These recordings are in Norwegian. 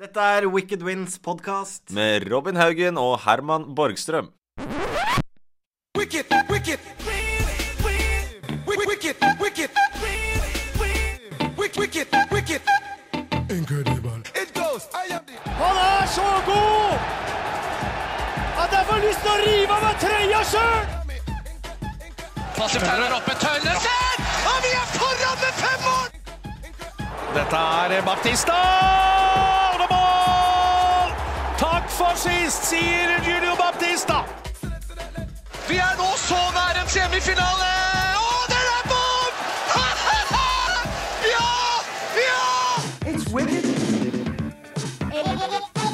Dette er Wicked Wins podkast. Med Robin Haugen og Herman Borgstrøm. Wicked, wicked, wicked, wicked, wicked, wicked, wicked. Incredible. It goes. I am the. Han er så god at jeg får lyst til å rive av meg trøya sjøl! Passiv oppe, Tønnesen! Og vi er foran med fem mål! Dette er Baptista! For sist, sier Julio Baptista. Vi er nå så nær en semifinale! Og den er bom! ja! Ja!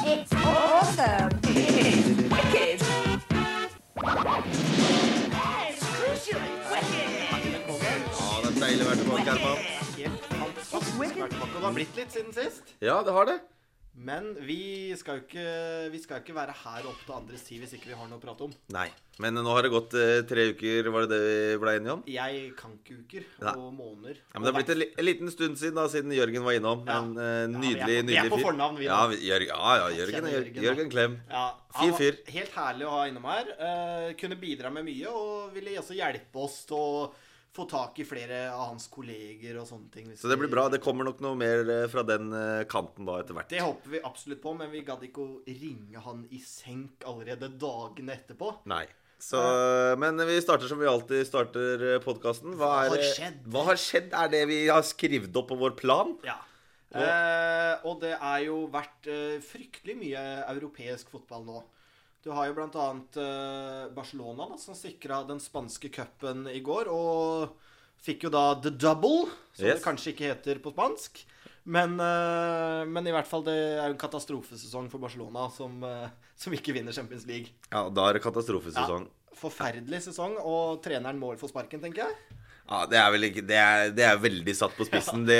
It's awesome. It's wicked. It's crucially wicked. Ja, det er deilig å være tilbake. Helt fantastisk. Vært tilbake, og Det har blitt litt siden sist. Ja, det har det. Men vi skal jo ikke, vi skal ikke være her oppe til andres tid hvis ikke vi har noe å prate om. Nei. Men nå har det gått eh, tre uker, var det det vi ble enige om? Jeg kan ikke uker Nei. og måneder. Ja, men Det har blitt en, li en liten stund siden da, siden Jørgen var innom. Ja. En eh, Ja, vi er på- vi er nydelig på fornavn, vi. Ja, vi, Jørgen, ja, ja, Jørgen, kjenner er- Jørgen, da. Jørgen Klem. Ja, Fin var fyr. Helt herlig å ha innom her. Eh, kunne bidra med mye og ville også hjelpe oss til å få tak i flere av hans kolleger og sånne ting. Så det blir bra. Det kommer nok noe mer eh, fra den eh, kanten da etter hvert. Det håper vi absolutt på, men vi gadd ikke å ringe han i senk allerede dagene etterpå. Nei. Så, men vi starter som vi alltid starter podkasten. Hva, Hva har skjedd? Hva har skjedd? Er det vi har skrevet opp på vår plan? Ja. Eh, og det er jo vært eh, fryktelig mye europeisk fotball nå. Du har jo blant annet eh, Barcelona, da, som sikra den spanske cupen i går. Og fikk jo da the double, som Yes. det kanskje ikke heter på spansk. Men, eh, men i hvert fall det er en katastrofesesong for Barcelona, som, eh, som ikke vinner Champions League. Ja, da er det katastrofesesong. Forferdelig sesong, og treneren må vel få sparken, tenker jeg. Ja, det er vel ikke Det er, det er veldig satt på spissen. Det,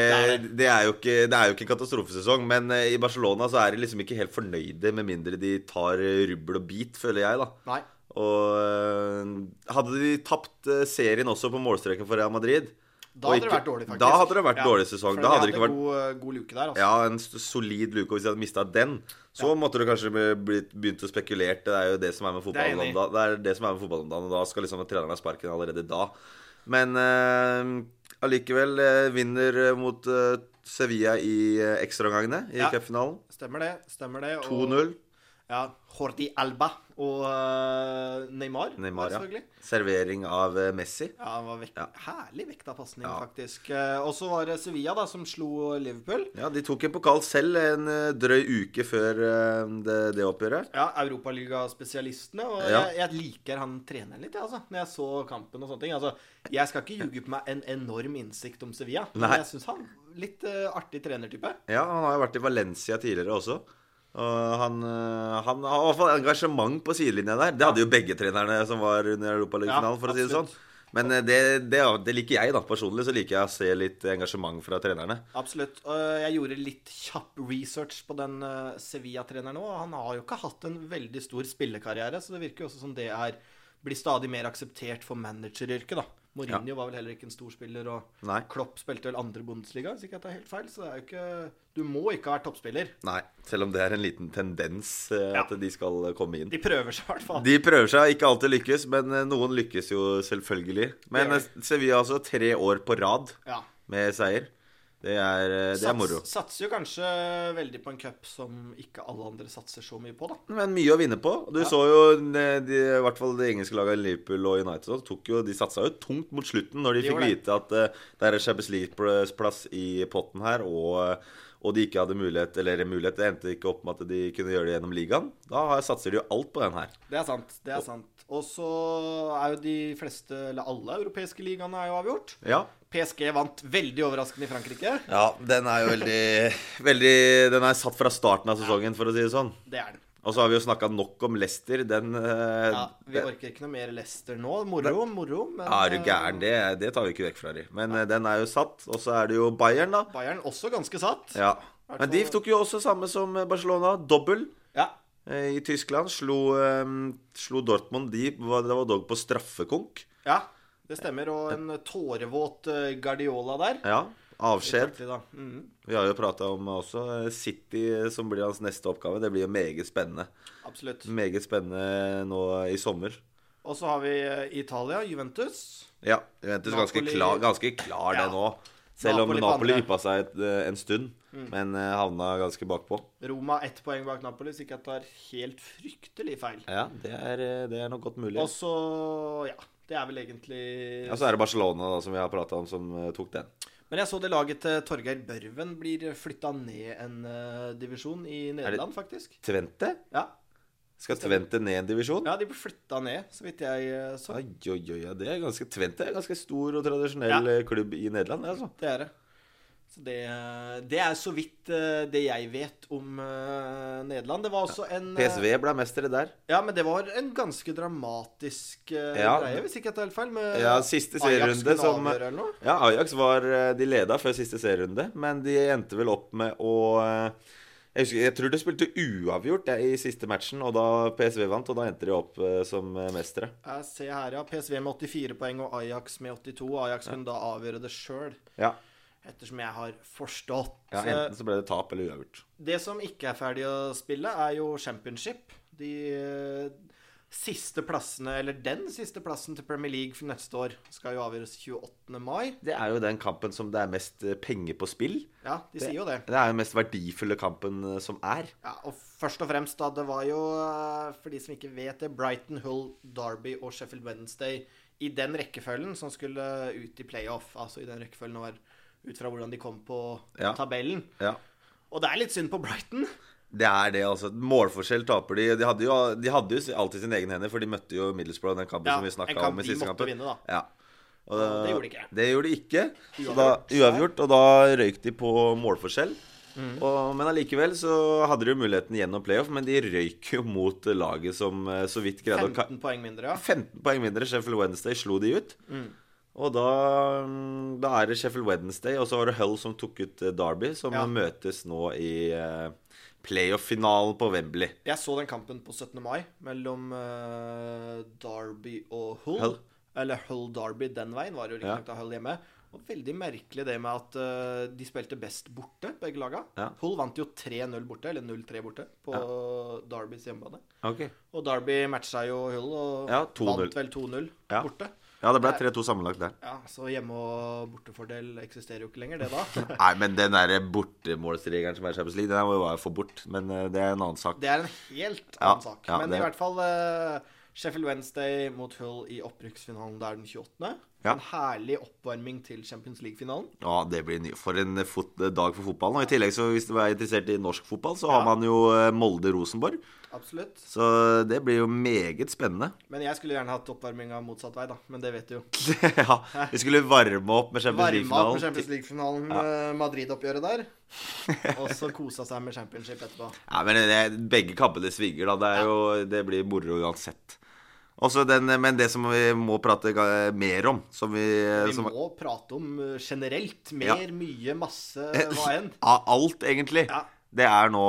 det er jo ikke, det er jo ikke en katastrofesesong, men eh, i Barcelona så er de liksom ikke helt fornøyde med mindre de tar eh, rubbel og bit, føler jeg, da. Nei. Og øh, hadde de tapt serien også på målstreken for Real Madrid Da hadde hadde det vært dårlig, faktisk. Da hadde det vært dårlig sesong. Da de hadde det ikke vært god, eh, god luke der, altså. ja, en solid luke. Og hvis de hadde mista den, så måtte du kanskje begynt å spekulere. Det er jo det som er med fotballen om dagen. da- Det er det som er med fotballen om dagen, og da skal liksom treneren ha sparken allerede da. Men uh, allikevel uh, vinner mot uh, Sevilla i ekstraomgangene i Ja. cupfinalen. Stemmer det. stemmer det. 2-0. Ja, Jordi Alba og eh, Neymar, Neymar, ja. Servering av øh, Messi. Ja, han var vek Ja. Herlig vekta pasning, Ja. faktisk. Eh, og så var det Sevilla da, som slo Liverpool. Ja, De tok en pokal selv en drøy uke før det, det oppgjøret. Ja, Europaligaspesialistene. Og Ja. jeg, jeg liker han treneren litt, jeg, altså. Når jeg så kampen og sånne ting. Altså, jeg skal ikke ljuge på meg en enorm innsikt om Sevilla, men Nei. jeg syns han litt eh, artig trenertype. Ja, Han har jo vært i Valencia tidligere også. Og han, øh, han har i hvert fall engasjement på sidelinja der. Det hadde jo begge trenerne som var under Europaligafinalen, Ja, for å si det sånn. Men øh, det, det, det liker jeg, da. Personlig så liker jeg å se litt engasjement fra trenerne. Absolutt. Jeg gjorde litt kjapp research på den eh, Sevilla-treneren òg. Han har jo ikke hatt en veldig stor spillekarriere, så det virker jo også som det er blir stadig mer akseptert for manageryrket, da. Mourinho var vel heller ikke en stor spiller, og Nei. Klopp spilte vel andre Bundesliga, hvis ikke jeg tar helt feil. Så det er jo ikke Du må ikke ha vært toppspiller. Nei, selv om det er en liten tendens Ja. at de skal komme inn. De prøver seg i hvert fall. De prøver seg, ikke alltid lykkes, men øh, noen lykkes jo selvfølgelig. Men øh, Sevilla altså tre år på rad Ja. med seier. Det er, øh, det er moro. Sats, satser jo kanskje veldig på en cup som ikke alle andre satser så mye på, da. Men mye å vinne på. Du så jo de, i hvert fall det engelske laget Liverpool og United så jo, de satsa jo tungt mot slutten når de, De fikk vite at uh, det er Champions League-plass i potten her, og, og de ikke hadde mulighet Eller mulighet, det endte ikke opp med at de kunne gjøre det gjennom ligaen. Da satser de jo alt på den her. Det er sant. det er sant. Og så er jo de fleste, eller alle europeiske ligaene er jo avgjort. Ja. PSG vant veldig overraskende i Frankrike. ja, den er jo veldig, veldig Den er satt fra starten av sesongen, for å si det sånn. Det er den. Og så har vi jo snakka nok om Leicester. Den eh, Ja, Vi orker ikke noe mer Leicester nå. Moro, moro. Men er du gæren? Det, det tar vi ikke vekk fra dem. Men ja. den er jo satt. Og så er det jo Bayern, da. eh, Bayern også ganske satt. Ja. Men de tok jo også samme som Barcelona. Dobbel Ja. eh, i Tyskland. Slo, eh, slo Dortmund. De det var dog på straffekonk. ja, det stemmer. Og en tårevåt eh, Guardiola der. Ja. Avskjed. Mm. Vi har jo prata om også eh, City, som blir hans neste oppgave. Det blir jo meget spennende. Absolutt. Meget spennende nå i sommer. Og så har vi eh, Italia, Juventus. Ja, Juventus ganske klar, ganske klar det Ja. nå. Selv Napoli om Napoli yppa seg et, eh, en stund, men eh, havna ganske bakpå. Roma ett poeng bak Napoli, så ikke jeg tar helt fryktelig feil. Ja, det er, eh, det er nok godt mulig. Og så Ja, det er vel egentlig Ja, så er det Barcelona, da, som vi har prata om, som eh, tok den. Men jeg så det laget til Torgeir Børven blir flytta ned en eh, divisjon i Nederland, faktisk. Tvente? Ja. Skal Tvente ned en divisjon? ja, de ble flytta ned, så vidt jeg eh, så. Oi, oi, oi, ja, det er ganske Tvente er en ganske stor og tradisjonell Ja. eh, klubb i Nederland. Altså. Det er det. Det, det er så vidt eh, det jeg vet om eh, Nederland. Det var også en eh, PSV ble mestere der. Ja, men det var en ganske dramatisk eh, Ja. greie, hvis ikke jeg tar helt feil. Med Ja, siste serierunde som. Ja, Ajax var eh, De leda før siste serierunde, men de endte vel opp med å eh, jeg, husker, jeg tror de spilte uavgjort jeg, i siste matchen, og da PSV vant. Og da endte de opp uh, som eh, mestere. Jeg ser her, ja. PSV med 84 poeng og Ajax med 82. Ajax kunne da avgjøre det sjøl, Ja. Ettersom jeg har forstått. ja, Enten så ble det tap eller uavgjort. det som ikke er ferdig å spille, er jo championship. De eh, siste plassene, eller den siste plassen til Premier League for neste år, skal jo avgjøres 28. mai. Det er jo den kampen som det er mest eh, penger på spill. Ja, de sier jo det. Det er jo den mest verdifulle kampen eh, som er. Ja, og først og fremst da, det var jo, for de som ikke vet det, Brighton, Hull, Derby og Sheffield Wednesday i den rekkefølgen som skulle ut i playoff. Altså i den rekkefølgen var ut fra hvordan de kom på Ja. tabellen. Ja. Og det er litt synd på Brighton. Det er det, altså. Målforskjell taper de. De hadde jo, de hadde jo alltid sine egne hender, for de møtte jo Middlesbrough den kampen Ja, som vi snakka om i siste kampen. vinne, da. Ja. Og, det gjorde de ikke. Det gjorde de ikke. Så da, Uavgjort. og da røyk de på målforskjell. Mm. Og, men allikevel så hadde de jo muligheten gjennom playoff, men de røyk jo mot laget som eh, så vidt greide å 15 poeng mindre, ja. 15 poeng mindre. Sheffield Wednesday slo de ut. Mm. Og da, mm, da er det Sheffield Wednesday, og så var det Hull som tok ut eh, Derby, som Ja. møtes nå i eh, playoff-finalen på Wembley. Jeg så den kampen på 17. mai mellom uh, Derby og Hull. Hull. Eller Hull Derby den veien, var jo Ja. riktignok ja. Hull hjemme. Og veldig merkelig det med at uh, de spilte best borte, begge laga. Ja. Hull vant jo 3-0 borte, eller 0-3 borte, på Derbys hjemmebane. Ok. Og Derby matcha jo Hull og Ja, vant vel 2-0 Ja. borte. Ja, det ble 3-2 sammenlagt der. Ja, Så hjemme- og bortefordel eksisterer jo ikke lenger, det da. Nei, men den der bortemålsregelen som er i Champions League, den må jo bare få bort. Men eh, det er en annen sak. Det er en helt Ja, annen sak. ja, Men det- i hvert fall eh, Sheffield Wednesday mot Hull i opprykksfinalen der den 28. Ja. En herlig oppvarming til Champions League-finalen. Ja, det blir ny. For en dag for fotballen. Og i tillegg, så hvis du er interessert i norsk fotball, så Ja. har man jo eh, Molde-Rosenborg. Absolutt. Så det blir jo meget spennende. Men jeg skulle gjerne hatt oppvarminga motsatt vei, da. Men det vet du jo. ja, vi skulle varme opp med Champions League-finalen. Varme opp med Champions League-finalen, ja. Madrid-oppgjøret der. Og så kosa seg med championship etterpå. Ja, men det, begge kampene svinger, da. Det, jo, det blir moro uansett. Den, men det som vi må prate mer om som vi, Vi som, må prate om eh, generelt. Mer, Ja. mye, masse, hva enn. Av alt, egentlig. Ja. Det er nå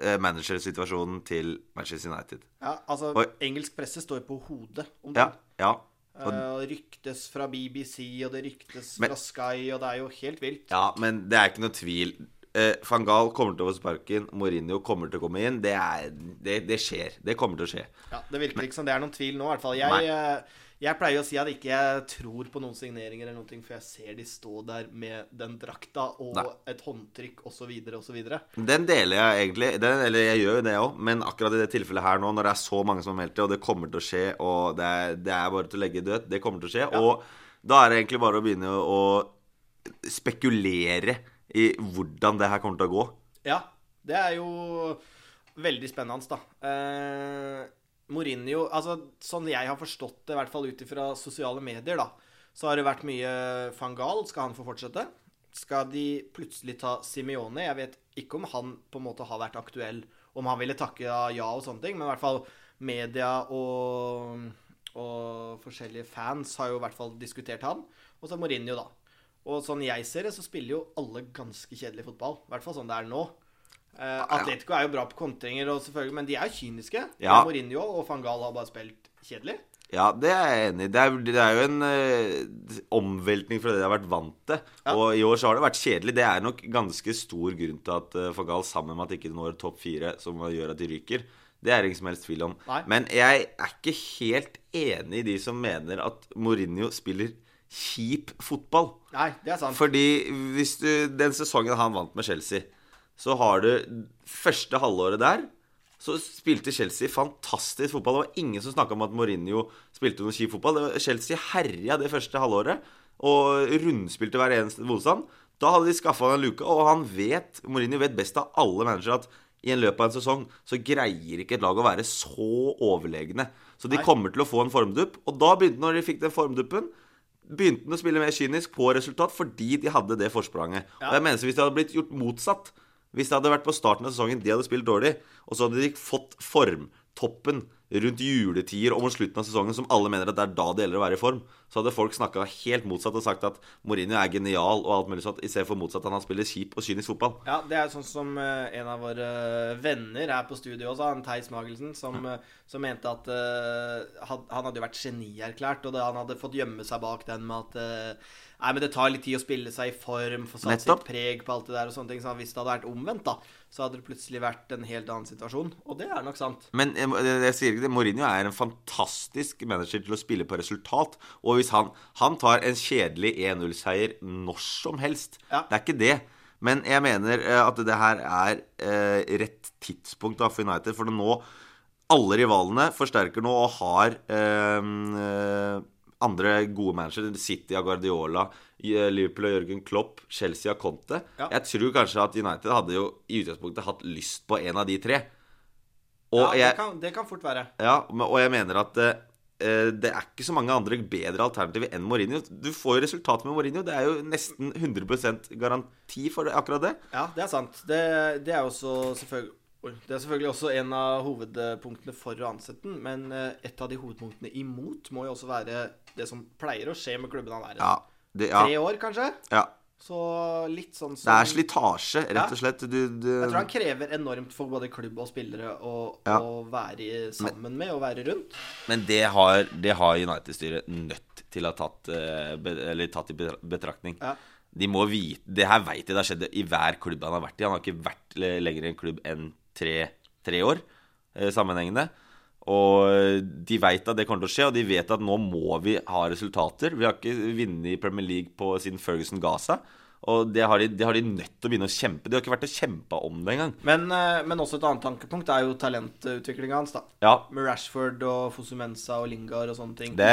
eh, managersituasjonen til Manchester United. Ja, altså, og, engelsk presse står på hodet om det. ja. ja. Og det ryktes fra BBC, og det ryktes Men- fra Sky, og det er jo helt vilt. Ja, men det er ikke noe tvil. Eh, Van Gaal kommer til å få sparken. Mourinho kommer til å komme inn. Det, er, det, det skjer. Det kommer til å skje. Ja, Det virker ikke som det er noen tvil nå, i hvert fall. Jeg, eh, jeg pleier å si at ikke jeg tror på noen signeringer eller noe, for jeg ser de stå der med den drakta og Nei. et håndtrykk osv. osv. Den deler jeg egentlig. Den, eller jeg gjør jo det òg, men akkurat i det tilfellet her nå, når det er så mange som har meldt det, og det kommer til å skje, og det er, det er bare til å legge død, det kommer til å skje. Og da er det egentlig bare å begynne å spekulere i hvordan det her kommer til å gå. Ja, det er jo veldig spennende, da. Eh, Mourinho Altså, sånn jeg har forstått det, i hvert fall ut ifra sosiale medier, da, så har det vært mye van Gaal. Skal han få fortsette? Skal de plutselig ta Simione? Jeg vet ikke om han på en måte har vært aktuell, om han ville takke ja og sånne ting, men i hvert fall media og, og forskjellige fans har jo i hvert fall diskutert han. Og så Mourinho, da. Og sånn jeg ser det, så spiller jo alle ganske kjedelig fotball. I hvert fall sånn det er nå. Uh, Atletico er jo bra på kontringer, og selvfølgelig, men de er jo kyniske. Ja. Mourinho og van Gaal har bare spilt kjedelig. Ja, det er jeg enig i. Det det er jo en uh, omveltning fra det de har vært vant til. Og i år så har det vært kjedelig. Det er nok ganske stor grunn til at uh, Fagal, sammen med at de ikke når topp fire, som gjør at de ryker, det er det ingen som helst tvil om. Nei. Men jeg er ikke helt enig i de som mener at Mourinho spiller kjip fotball. Nei, det er sant. Fordi hvis du Den sesongen han vant med Chelsea, så har du første halvåret der så spilte Chelsea fantastisk fotball. Det var ingen som snakka om at Mourinho spilte noe kjip fotball. Chelsea herja det første halvåret og rundspilte hver eneste motstand. Da hadde de skaffa en luke, og han vet Mourinho vet best av alle managere at i en løpet av en sesong så greier ikke et lag å være så overlegne. Så de Nei. kommer til å få en formdupp. Og da begynte når de fikk den formduppen, begynte han å spille mer kynisk på resultat fordi de hadde det forspranget. Og jeg mener Hvis det hadde blitt gjort motsatt, hvis det hadde vært på starten av sesongen de hadde spilt dårlig, og så hadde de fått formtoppen rundt juletider og mot slutten av sesongen, som alle mener at det er da det gjelder å være i form, så hadde folk snakka helt motsatt og sagt at Mourinho er genial og alt mulig sånt, istedenfor motsatt at han spiller kjip og kynisk fotball. Ja, det er sånn som eh, en av våre venner her på studio også, han Theis Magelsen, som, eh, som mente at uh, han, han hadde jo vært genierklært, og det, han hadde fått gjemme seg bak den med at uh, Nei, men det tar litt tid å spille seg i form, få satt sitt preg på alt det der og sånne ting. Så hvis det hadde vært omvendt, da, så hadde det plutselig vært en helt annen situasjon. Og det er nok sant. Men jeg, jeg sier ikke det, Mourinho er en fantastisk manager til å spille på resultat. Og hvis han, han tar en kjedelig 1-0-seier når som helst Ja. Det er ikke det. Men jeg mener eh, at det her er eh, rett tidspunkt da for United. For nå Alle rivalene forsterker nå og har eh, eh, andre gode managere. City av Guardiola, eh, Liverpool og Jørgen Klopp, Chelsea og Conte. Ja. Jeg tror kanskje at United hadde jo i utgangspunktet hatt lyst på en av de tre. Og Ja, det kan, det kan fort være. ja, og jeg mener at eh, det er ikke så mange andre bedre alternativer enn Mourinho. Du får jo resultatet med Mourinho. Det er jo nesten 100% garanti for det, akkurat det. Ja, det er sant. Det, det er også selvfølgelig Det er selvfølgelig også en av hovedpunktene for å ansette den, men eh, et av de hovedpunktene imot må jo også være det som pleier å skje med klubben han er i. Ja, det, ja, Tre år, kanskje? ja. Så litt sånn som Det er slitasje, rett og slett. Du, du, Jeg tror han krever enormt for både klubb og spillere å, Ja. å være sammen sammen med og være rundt. Men det har, det har United-styret nødt til å ha tatt, eh, eller tatt i betraktning. Ja. De må vite Det her veit de det har skjedd i hver klubb han har vært i. Han har ikke vært lenger i en klubb enn tre, tre år eh, sammenhengende. Og de veit at det kommer til å skje, og de vet at nå må vi ha resultater. Vi har ikke vunnet i Premier League på, siden Ferguson ga seg. Og det har, de, det har de nødt til å begynne å kjempe. De har ikke vært og kjempa om det engang. Men, eh, men også et annet tankepunkt er jo talentutviklinga hans, da. Ja, Med Rashford og Fosumensa og Lingard og sånne ting det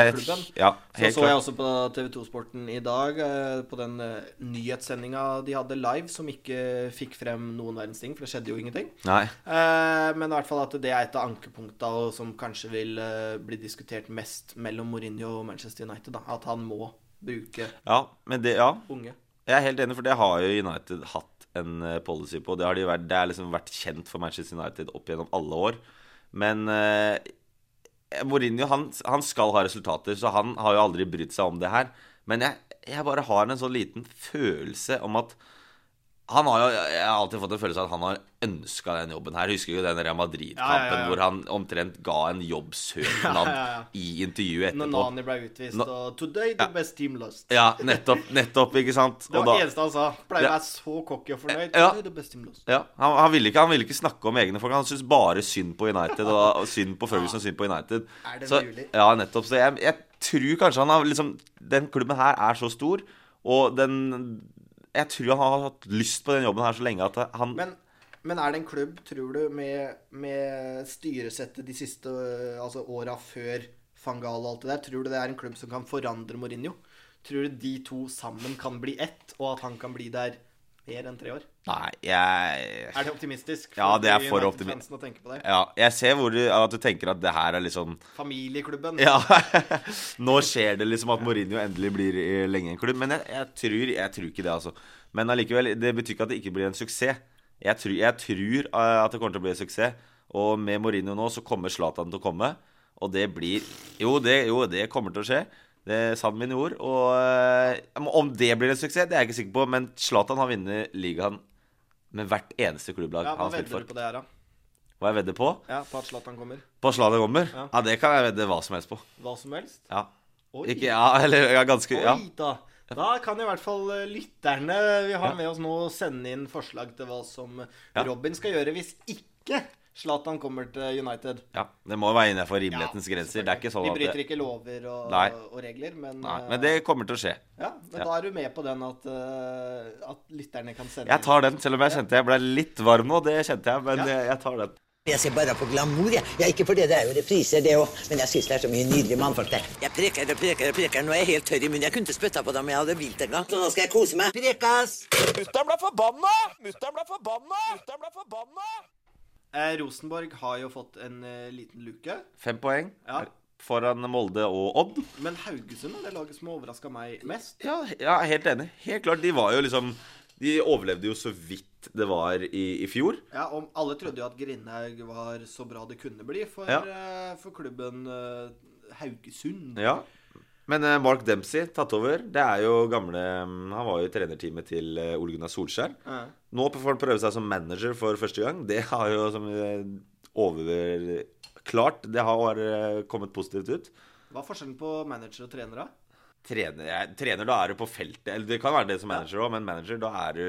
ja, Så så jeg klart. også på TV2-sporten i dag, eh, på den uh, nyhetssendinga de hadde live, som ikke fikk frem noen verdens ting, for det skjedde jo ingenting. Nei. Eh, men i hvert fall at det er et av ankepunktene som kanskje vil eh, bli diskutert mest mellom Mourinho og Manchester United. Da. At han må bruke Ja, men det Ja. unge. Jeg er helt enig, for det har jo United hatt en eh, policy på. Det har de vært, det har liksom vært kjent for Manchester United opp gjennom alle år. Men eh, Mourinho han, han skal ha resultater, så han har jo aldri brydd seg om det her. Men jeg, jeg bare har en sånn liten følelse om at han har jo, Jeg har alltid fått en følelse av at han har ønska den jobben her. Husker du den Real Madrid-kampen Ja, ja, ja. hvor han omtrent ga en jobbsøknad i intervjuet etterpå? Når? Nani ble utvist, Nå- og 'Today the best team lost'. Ja, nettopp, nettopp, ikke sant? Det var det eneste han sa. Pleier å være så cocky og fornøyd. Ja. 'Today the best team lost'. Ja, han, han, ville ikke, han ville ikke snakke om egne folk. Han syntes bare synd på United. Og, og synd på Ferguson og synd på United. Er det så, mulig? Ja, nettopp. Så jeg, jeg tror kanskje han har liksom Den klubben her er så stor, og den Jeg tror han har hatt lyst på den jobben her så lenge at han Men, men er det en klubb, tror du, med, med styresettet de siste øh, altså åra før Fangal og alt det der, tror du det er en klubb som kan forandre Mourinho? Tror du de to sammen kan bli ett, og at han kan bli der mer enn tre år? Nei, jeg Er det optimistisk? Ja, det er for United-fansen å tenke på det? Ja, jeg ser hvor du, at du tenker at det her er liksom Familieklubben. Ja. Nå skjer det liksom at Mourinho endelig blir i lenge en klubb. Men jeg, jeg, tror, jeg tror ikke det, altså. Men allikevel, det betyr ikke at det ikke blir en suksess. Jeg tror, jeg tror eh, at det kommer til å bli en suksess. Og med Mourinho nå så kommer Zlatan til å komme. Og det blir Jo, det, jo, det kommer til å skje. Det sa min ord. Og eh, om det blir en suksess, det er jeg ikke sikker på. Men Zlatan har vunnet ligaen med hvert eneste klubblag Ja, han har spilt for. du på det her, da? Hva jeg vedder på? Ja, på at Zlatan kommer. På at Zlatan kommer? Ja. Ja. det kan jeg vedde hva som helst på. Hva som helst. Ja. Oi. Ikke Ja, eller ja, ganske Ja. Oi da. Da kan i hvert fall eh, lytterne vi har med oss nå sende inn forslag til hva som. Robin skal gjøre hvis ikke Zlatan kommer til United. ja. Det må være innenfor rimelighetens grenser. Det er ikke sånn Vi De bryter ikke lover og, Nei. og regler, men, Nei, eh, men det kommer til å skje. ja, men Ja. da er du med på den at, eh, at lytterne kan sende Jeg tar den, selv om jeg kjente jeg ble litt varm nå. Det kjente jeg, men Ja. jeg, jeg tar den. Jeg ser bare på glamour, jeg. Ja, ikke for det, det er jo repriser, det òg. Men jeg syns det er så mye nydelige mannfolk der. Jeg preker og preker og preker. Nå er jeg helt tørr i munnen. Jeg kunne ikke spytta på dem jeg hadde vilt en gang. Så nå skal jeg kose meg. Prekas! Mutter'n ble forbanna! Mutter'n ble forbanna! Mutter'n ble forbanna! Eh, Rosenborg har jo fått en eh, liten luke. Fem poeng Ja. foran Molde og Odd. Men Haugesund er det laget som har overraska meg mest. Ja, ja, helt enig. Helt klart. De var jo liksom De overlevde jo så vidt det var i, i fjor. Ja, og Alle trodde jo at Grindhaug var så bra det kunne bli for, Ja. eh, for klubben eh, Haugesund. Ja. Men eh, Mark Dempsey tatt over. Det er jo gamle mm, Han var jo i trenerteamet til eh, Ole Gunnar Solskjær. Ja. Nå får han prøve seg som manager for første gang. Det har jo som eh, over det har kommet positivt ut. Hva er forskjellen på manager og trener, da? Trener, trener, da er du på feltet. Eller det kan være det som manager òg, men manager, da er du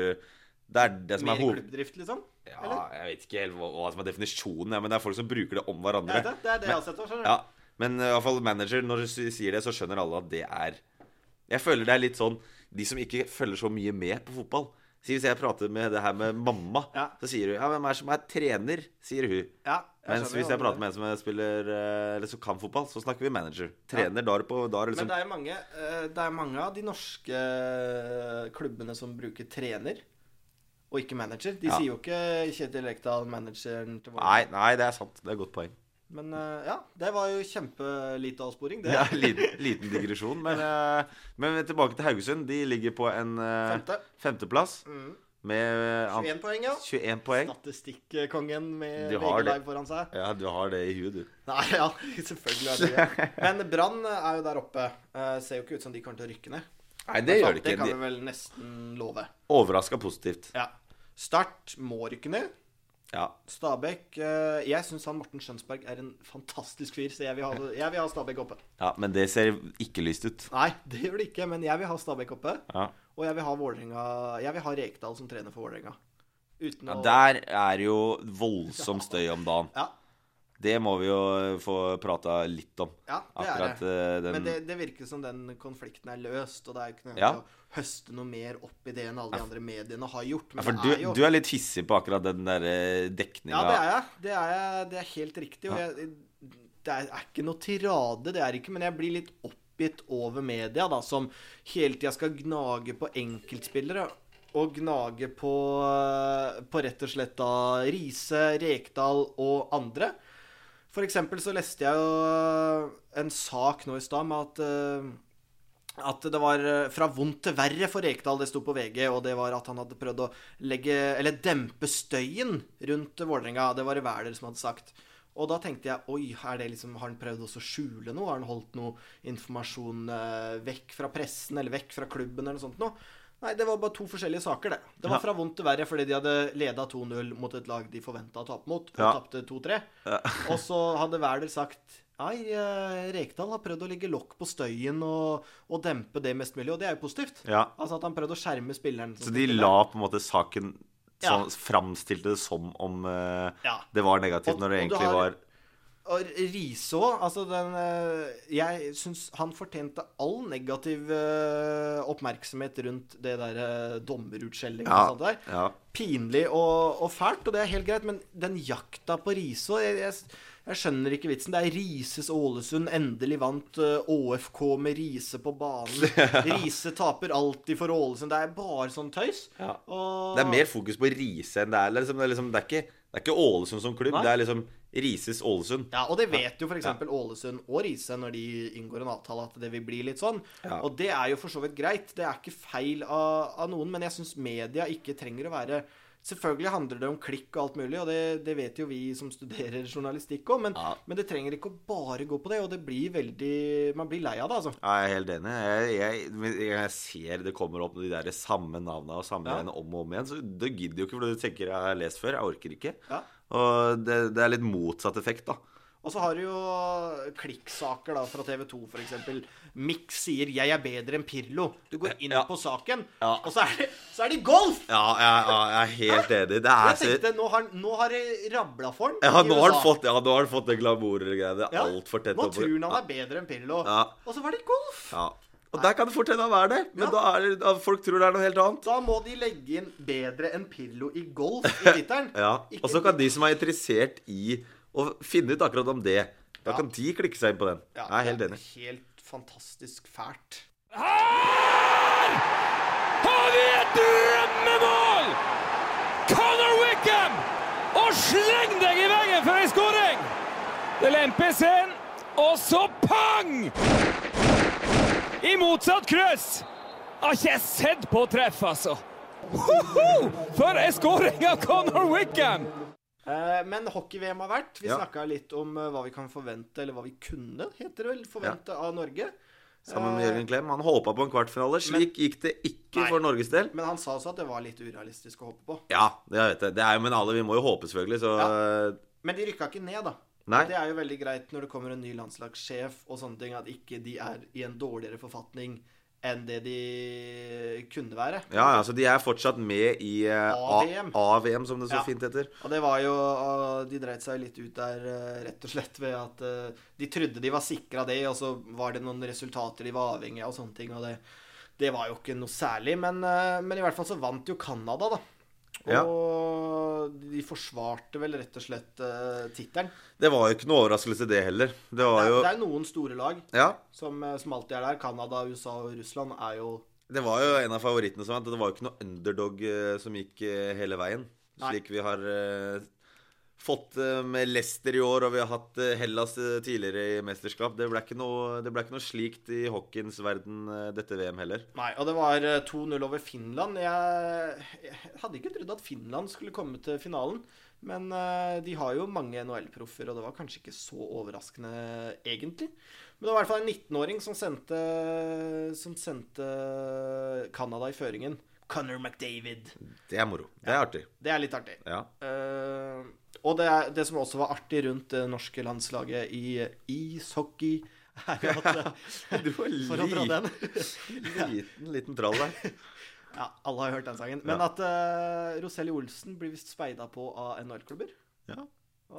Det er det som Mer er hoved... klubbdrift, liksom? Ja, Eller? jeg vet ikke helt hva, hva som er definisjonen, ja, men det er folk som bruker det om hverandre. det, det er det jeg har sett. skjønner du? Ja, men i hvert fall manager, når du sier det, så skjønner alle at det er Jeg føler det er litt sånn De som ikke følger så mye med på fotball. så Hvis jeg prater med det her med mamma, Ja. så sier hun Ja, hvem er det som er trener? sier hun. Ja, Mens hvis jeg prater med en som spiller eh, Eller som kan fotball, så snakker vi manager. Trener, da er det på da er det Men liksom det er, mange, eh, det er mange av de norske klubbene som bruker trener, og ikke manager. De Ja. sier jo ikke Kjetil Rekdal, manageren til Nei, nei, det er sant. Det er et godt poeng. Men eh, ja, det var jo kjempelite avsporing. Det Ja, liten, liten digresjon. Men, eh, men tilbake til Haugesund. De ligger på en eh, Femte. femteplass Mm. med eh, 21 poeng, ja. 21 poeng. Statistikkongen med VG. Live foran seg. Ja, du har det i huet, du. Nei, ja, selvfølgelig har det det. Men Brann er jo der oppe. Ser jo ikke ut som de kommer til å rykke ned. Nei, det gjør de ikke. Det kan vi vel nesten love. Overraska positivt. Ja. Start må rykke ned. Ja. Stabæk eh, Jeg syns han Morten Skjønsberg er en fantastisk fyr, så jeg vil ha, jeg vil ha Stabæk oppe. ja, men det ser ikke lyst ut. Nei, det gjør det ikke, men jeg vil ha Stabæk oppe. Ja. Og jeg vil ha Vålerenga Jeg vil ha Rekdal som trener for Vålerenga. Uten Ja, å der er jo voldsom støy om dagen. Ja, Det må vi jo få prata litt om. ja det Akkurat er det. eh, den Men det, det virker som den konflikten er løst, og det er jo ikke noe Ja. å høste noe mer opp i det enn alle de andre mediene har gjort. ja, For du, er jo du er litt hissig på akkurat den der eh, dekninga. Ja, det er jeg. Det er, jeg, det er helt riktig. Og jeg, det er, er ikke noe tirade, det er ikke, men jeg blir litt oppgitt over media, da, som hele tida skal gnage på enkeltspillere. Og gnage på, på rett og slett da Riise, Rekdal og andre. For eksempel så leste jeg jo en sak nå i stad med at eh, at det var eh, fra vondt til verre for Rekdal, det sto på VG, og det var at han hadde prøvd å legge Eller dempe støyen rundt Vålerenga. Det var det Wæler som hadde sagt. Og da tenkte jeg oi, det liksom, har han prøvd å skjule noe? Har han holdt noe informasjon eh, vekk fra pressen eller vekk fra klubben eller noe sånt noe? Nei, det var bare to forskjellige saker, det. Det var fra vondt til verre fordi de hadde leda 2-0 mot et lag de forventa å tape mot, og Ja. tapte 2-3. Og så hadde Wæler sagt Nei, eh, Rekdal har prøvd å legge lokk på støyen og, og dempe det mest mulig, og det er jo positivt. Ja. Altså at han prøvde å skjerme spilleren. Så de la på en måte saken Ja. sånn, Framstilte det som om uh, Ja. det var negativt, Og- når det egentlig har- var Og Riise òg. Altså den eh, Jeg syns han fortjente all negativ uh, oppmerksomhet rundt det der uh, dommerutskjellinga Ja. og sånt der. ja. Pinlig og, og fælt, og det er helt greit, men den jakta på Riise og jeg, skjønner ikke vitsen. Det er Rises Ålesund. Endelig vant eh, ÅFK med Riise på banen. Riise taper alltid for Ålesund. Det er bare sånn tøys. Ja. Og, Det er mer fokus på Riise enn det er. Liksom, det, er liksom, det, er ikke, det er ikke Ålesund som klubb, Nei. det er liksom Rises Ålesund. Ja, og det vet jo f.eks. eksempel Ålesund og Riise når de inngår en avtale, at det vil bli litt sånn. Ja. Og det er jo for så vidt greit. Det er ikke feil av, av noen, men jeg syns media ikke trenger å være Selvfølgelig handler det om klikk og alt mulig, og det, det vet jo vi som studerer journalistikk òg, men, Ja. men det trenger ikke å bare gå på det, og det blir veldig Man blir lei av det, altså. Ja, jeg er helt enig. Jeg, jeg, jeg ser det kommer opp de der samme navnene og samme Ja. om og om igjen. Så du gidder jo ikke, for du tenker jeg har lest før. Jeg orker ikke. Ja. Og det, det er litt motsatt effekt, da. Og så har du jo klikksaker da fra TV 2, f.eks. Mix sier 'jeg er bedre enn Pirlo'. Du går inn Ja. på saken, Ja. og så er, det, så er det golf! Ja, jeg, jeg er helt enig. Det er Jeg tenkte, nå har, nå har det rabla for han ja, nå har han fått, ja, nå har han fått det glamour-greiene. Ja, altfor tett Nå tror han han er bedre enn Pirlo. Ja. Og så var det golf! Ja. Og der kan det fort hende han er det. Men Ja. da er det, folk tror det er noe helt annet. Da må de legge inn 'bedre enn Pirlo i golf' i tittelen. Ja, Og så kan de som er interessert i å finne ut akkurat om det, da Ja. kan de klikke seg inn på den. Ja, Jeg er helt det enig. Helt fantastisk fælt. Her har vi et drømmemål! Conor Wickham! Og sleng deg i veggen for ei skåring! Det lempes inn, og så pang! I motsatt kryss! Har ikke sett på treff, altså. Hoho! For ei skåring av Conor Wickham! Eh, men hockey-VM har vært. Vi Ja. snakka litt om eh, hva vi kan forvente, eller hva vi kunne, heter det vel, forvente av Norge. Sammen med Jørgen Klem. Han håpa på en kvartfinale. Slik gikk det ikke Nei. for Norges del. Men han sa også at det var litt urealistisk å håpe på. Ja, det vet jeg. Det er jo, men alle, vi må jo håpe, selvfølgelig. Så Men de rykka ikke ned, da. Nei. Det er jo veldig greit når det kommer en ny landslagssjef og sånne ting, at ikke de er i en dårligere forfatning enn det de kunne være. Ja, ja, så de er fortsatt med i eh, AVM. AVM, som det så Ja. fint heter. Og det var jo De dreit seg litt ut der uh, rett og slett ved at uh, de trodde de var sikra det, og så var det noen resultater de var avhengig av og sånne ting, og det, det var jo ikke noe særlig. Men, men i hvert fall så vant jo Canada, da. Ja. Og de forsvarte vel rett og slett uh, tittelen. Det var jo ikke noe overraskelse, det heller. Det Det, er- jo det er noen store lag Ja. som, uh, som alltid er der. Canada, USA og Russland er jo Det var jo en av favorittene som vant. Det var jo ikke noe underdog uh, som gikk uh, hele veien. Nei. Slik vi har eh, fått eh, med Leicester i år, og vi har hatt eh, Hellas eh, tidligere i mesterskap. Det ble ikke noe, det ble ikke noe slikt i hockeyens verden dette VM heller. Nei, og det var uh, 2-0 over Finland. Jeg, jeg hadde ikke trodd at Finland skulle komme til finalen. Men uh, de har jo mange NHL-proffer, og det var kanskje ikke så overraskende egentlig. Men det var i hvert fall en 19-åring som sendte Som sendte Canada i føringen. Conor McDavid. Det er moro. Det er artig. Det er litt artig. Ja. Eh, og det, det som også var artig rundt det norske landslaget i ishockey er jo at eh, Du var liten, liten, liten trall der. Ja, alle har hørt den sangen. Men at uh, Roselli Olsen blir visst speida på av NHL-klubber. Ja.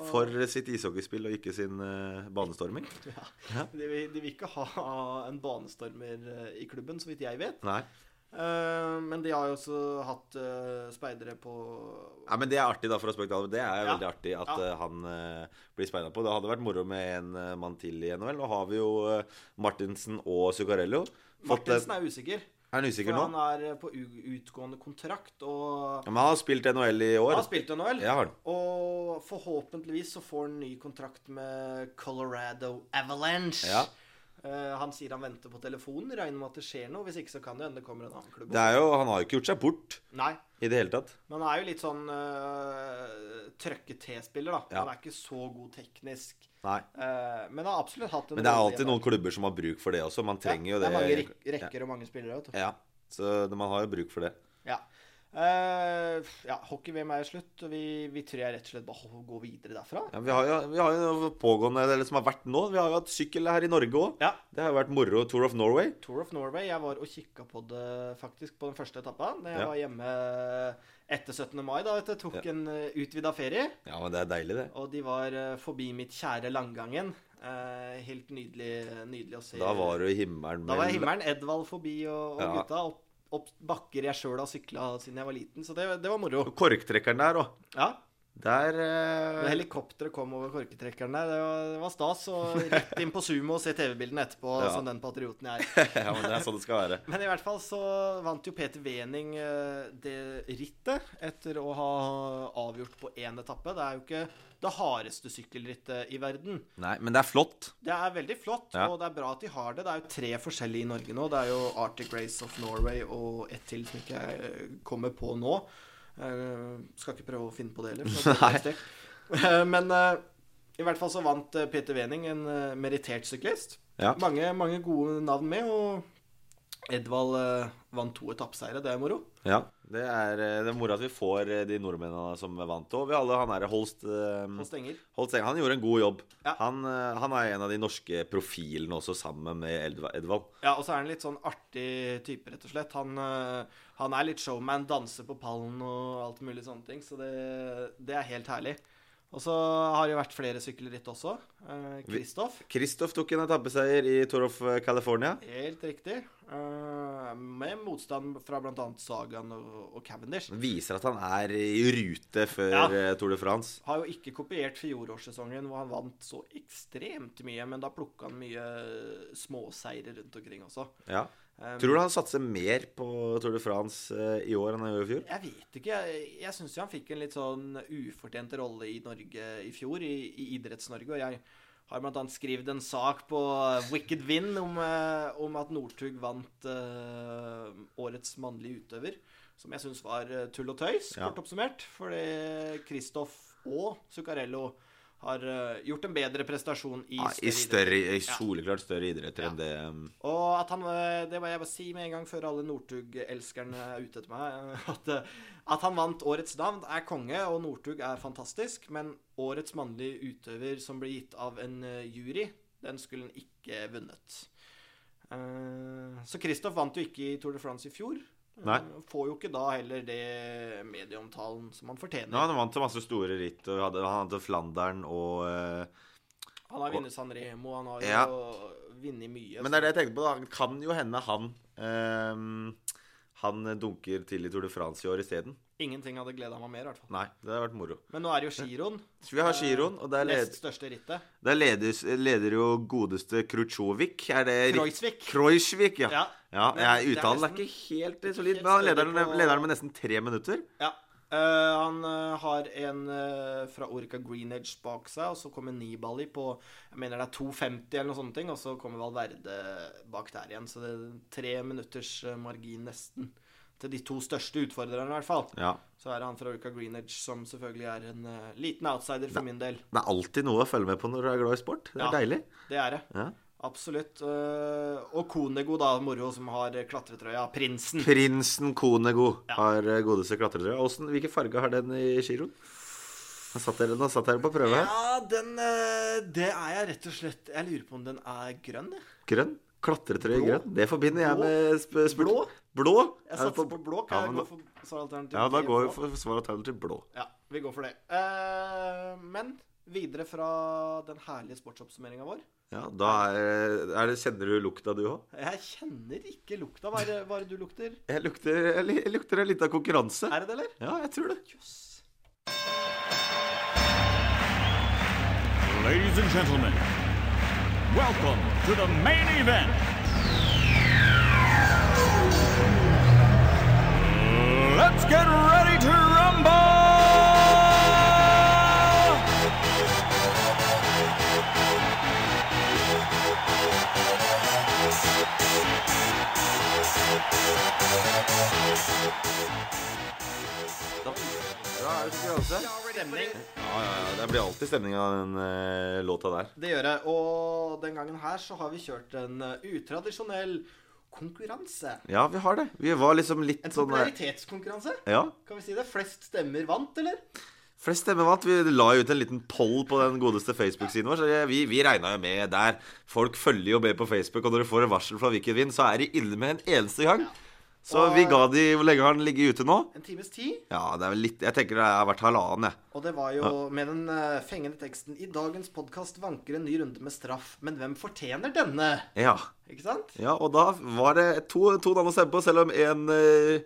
For sitt ishockeyspill og ikke sin uh, banestorming. De, vil- de vil ikke ha en banestormer eh, i klubben, så vidt jeg vet. Nei. Eh, men de har jo også hatt uh, speidere på Ja, men Det er artig, da, for å spørre. Det er Ja. veldig artig at Ja. eh, han eh, blir speida på. Det hadde vært moro med en eh, mann til i NHL. Nå har vi jo eh, Martinsen og Zuccarello. Eh, Martinsen er usikker. er han usikker For nå? han er eh, på utgående kontrakt, og Ja, men han har spilt NHL i år. han har spilt NHL. Ja, har. Og forhåpentligvis så får han ny kontrakt med Colorado Avalanche. Ja. Eh, han sier han venter på telefonen, regner med at det skjer noe. Hvis ikke så kan det hende det kommer en annen klubb. Det er jo, han har jo ikke gjort seg bort Nei, i det hele tatt. men han er jo litt sånn uh, trøkke-T-spiller, da. Ja. Han er ikke så god teknisk. Nei. Uh, men han har absolutt hatt en Men det er alltid noen klubber som har bruk for det også. Man trenger jo det det. er mange rekker rekker og mange spillere. Ja. Så man har jo bruk for det. Ja. Eh, ja, Hockey-VM er slutt, og vi, vi tror jeg rett og slett bare går videre derfra. Ja, vi har jo vi har jo noe pågående eller som har vært nå. Vi har jo hatt sykkel her i Norge òg. Ja. Det har jo vært moro. Tour of Norway. Tour of Norway. Jeg var og kikka på det faktisk på den første etappa. Da jeg Ja. var hjemme etter 17. mai. da, vet du, Tok en uh, utvida ferie. Ja, men det er deilig, det. Og de var eh, forbi mitt kjære Langgangen. Uh, helt nydelig, nydelig å se. Da var du i himmelen. Da var jeg i himmelen. Edvald forbi og, og Ja. gutta. Opp, opp bakker jeg sjøl har sykla siden jeg var liten. Så det, det var moro. Korktrekkeren der òg. Ja, Der Når eh, helikopteret kom over korketrekkeren der, det var, det var stas. Og rett inn på Sumo og se TV-bildene etterpå, Ja. som den patrioten jeg er. Ja, men det er sånn det skal være. Men i hvert fall så vant jo Peter Wening eh, det rittet etter å ha avgjort på én etappe. Det er jo ikke det hardeste sykkelrittet i verden. Nei, men det er flott. Det er veldig flott, Ja. og det er bra at de har det. Det er jo tre forskjellige i Norge nå. Det er jo Arctic Race of Norway og ett til som ikke jeg kommer på nå. Eh, skal ikke prøve å finne på det heller. er. Eh, Men eh, i hvert fall så vant Peter Wening, en meritert merittert syklist. Ja. Mange, mange gode navn med, og Edvald, vant to etappeseire. Det er moro. Ja, det er, eh, det er moro at vi får eh, de nordmennene som vant. Og vi alle, han er Holst eh, Holst Enger. Holst Enger, Han gjorde en god jobb. Ja. Han, han er en av de norske profilene også, sammen med Edvald. Ja, og så er han litt sånn artig type, rett og slett. Han, han er litt showman, danser på pallen og alt mulig sånne ting. Så det, det er helt herlig. Og så har det jo vært flere sykkelritt også. Eh, Kristoff. Kristoff tok en etappeseier i Tour of California. Helt riktig. Eh, med motstand fra bl.a. Sagan og, og Cavendish. Viser at han er i rute før Ja. eh, Tour de France. Har jo ikke kopiert fjorårssesongen hvor han vant så ekstremt mye, men da plukka han mye småseirer rundt omkring også. Ja. Tror du han satser mer på Tour de France eh, i år enn han gjorde i fjor? Jeg vet ikke. Jeg, jeg syns han fikk en litt sånn ufortjent rolle i Norge i fjor, i, i Idretts-Norge. Og jeg har annet skrevet en sak på Wicked Win om, eh, om at Northug vant uh, årets mannlige utøver. Som jeg syns var eh, tull og tøys, Ja. kort oppsummert. Fordi Kristoff og Zuccarello har eh, gjort en bedre prestasjon i Ja, I større idretter. i soleklart større idretter Ja. enn det um, Og at han eh, Det må jeg bare si med en gang før alle Northug-elskerne er ute etter meg. eh, At, at han vant Årets navn er konge, og Northug er fantastisk. Men årets mannlige utøver som ble gitt av en jury, den skulle han ikke vunnet. Så Kristoff vant jo ikke i Tour de France i fjor. Nei. Eh, Får jo ikke da heller det medieomtalen som han fortjener. Ja, han vant til masse store ritt. Og hadde, han hadde Flandern og uh, Han har vunnet San Remo, han har Ja. jo vunnet mye. Men det er det jeg tenkte på. da Det Kan jo hende han ehm, Han dunker til i Tour de France i år isteden. Ingenting hadde gleda meg mer, i hvert fall. Nei, det hadde vært moro. Men nå er det jo giroen. Vi har giroen, og der, led, Nest største rittet. der leder, leder jo godeste Krutsjovik. Er det Kreuzvik. Kreuzvik, ja. Ja. Ja jeg, det er uttalen er ikke helt solid, helt men han leder, på- leder med nesten tre minutter. Ja. Uh, han uh, har en uh, fra Orica Greenedge bak seg, og så kommer Nibali på jeg mener det er 2,50 eller noe sånne ting, og så kommer Valverde bak der igjen. Så det er tre minutters margin nesten til de to største utfordrerne, i hvert fall. Ja. Så er det han fra Orica Greenedge som selvfølgelig er en liten outsider for min del. Det er alltid noe å følge med på når du er glad i sport. Det er Ja. deilig. Det er det. Ja. Absolutt. Eh, og Konego, da, moro, som har klatretrøya. Prinsen. Prinsen Konego Ja. har eh, godeste klatretrøya. Hvordan, Hvilken farge har den i giroen? Nå satt dere, nå satt dere på prøve her. Ja, den eh, Det er jeg rett og slett Jeg lurer på om den er grønn, jeg. Grønn. Klatretrøye grønn. Det forbinder jeg Blå. med sp spurt. Blå. Blå? Jeg Er satser på blå. Ja, Kan jeg gå for svaralternativ? Ja, da går vi for svar alternativ blå. Ja, vi går for det. Uh, men videre fra den herlige sportsoppsummeringa vår. Ja, da er, er det, Kjenner du lukta, du òg? Jeg kjenner ikke lukta. Hva er det, hva er det du lukter? Jeg lukter, jeg lukter en liten konkurranse. Er det det, eller? Ja, jeg tror det. Jøss. Ladies and gentlemen, welcome to the main event. Let's get ready Da er det konkurranse. Stemning. Ja, ja, ja. Det blir alltid stemning av den eh, låta der. Det gjør jeg. Og den gangen her så har vi kjørt en eh, utradisjonell konkurranse. Ja, vi har det. Vi var liksom litt En sånn eh, popularitetskonkurranse. Ja. Kan vi si det? Flest stemmer vant, eller? Flest stemmer vant. Vi la jo ut en liten poll på den godeste Facebook-siden vår. Så vi, vi regna jo med der. Folk følger jo med på Facebook, og når du får en varsel fra Wicked Vind, så er de inne med en eneste gang. Så Og- vi ga de Hvor lenge har den ligget ute nå? En times tid. Ja, det er vel litt Jeg tenker det har vært halvannen, jeg. Og det var jo med den uh, fengende teksten I dagens podkast vanker en ny runde med straff, men hvem fortjener denne? Ja. Ikke sant? ja. Og da var det to, to navn å stemme på, selv om en uh,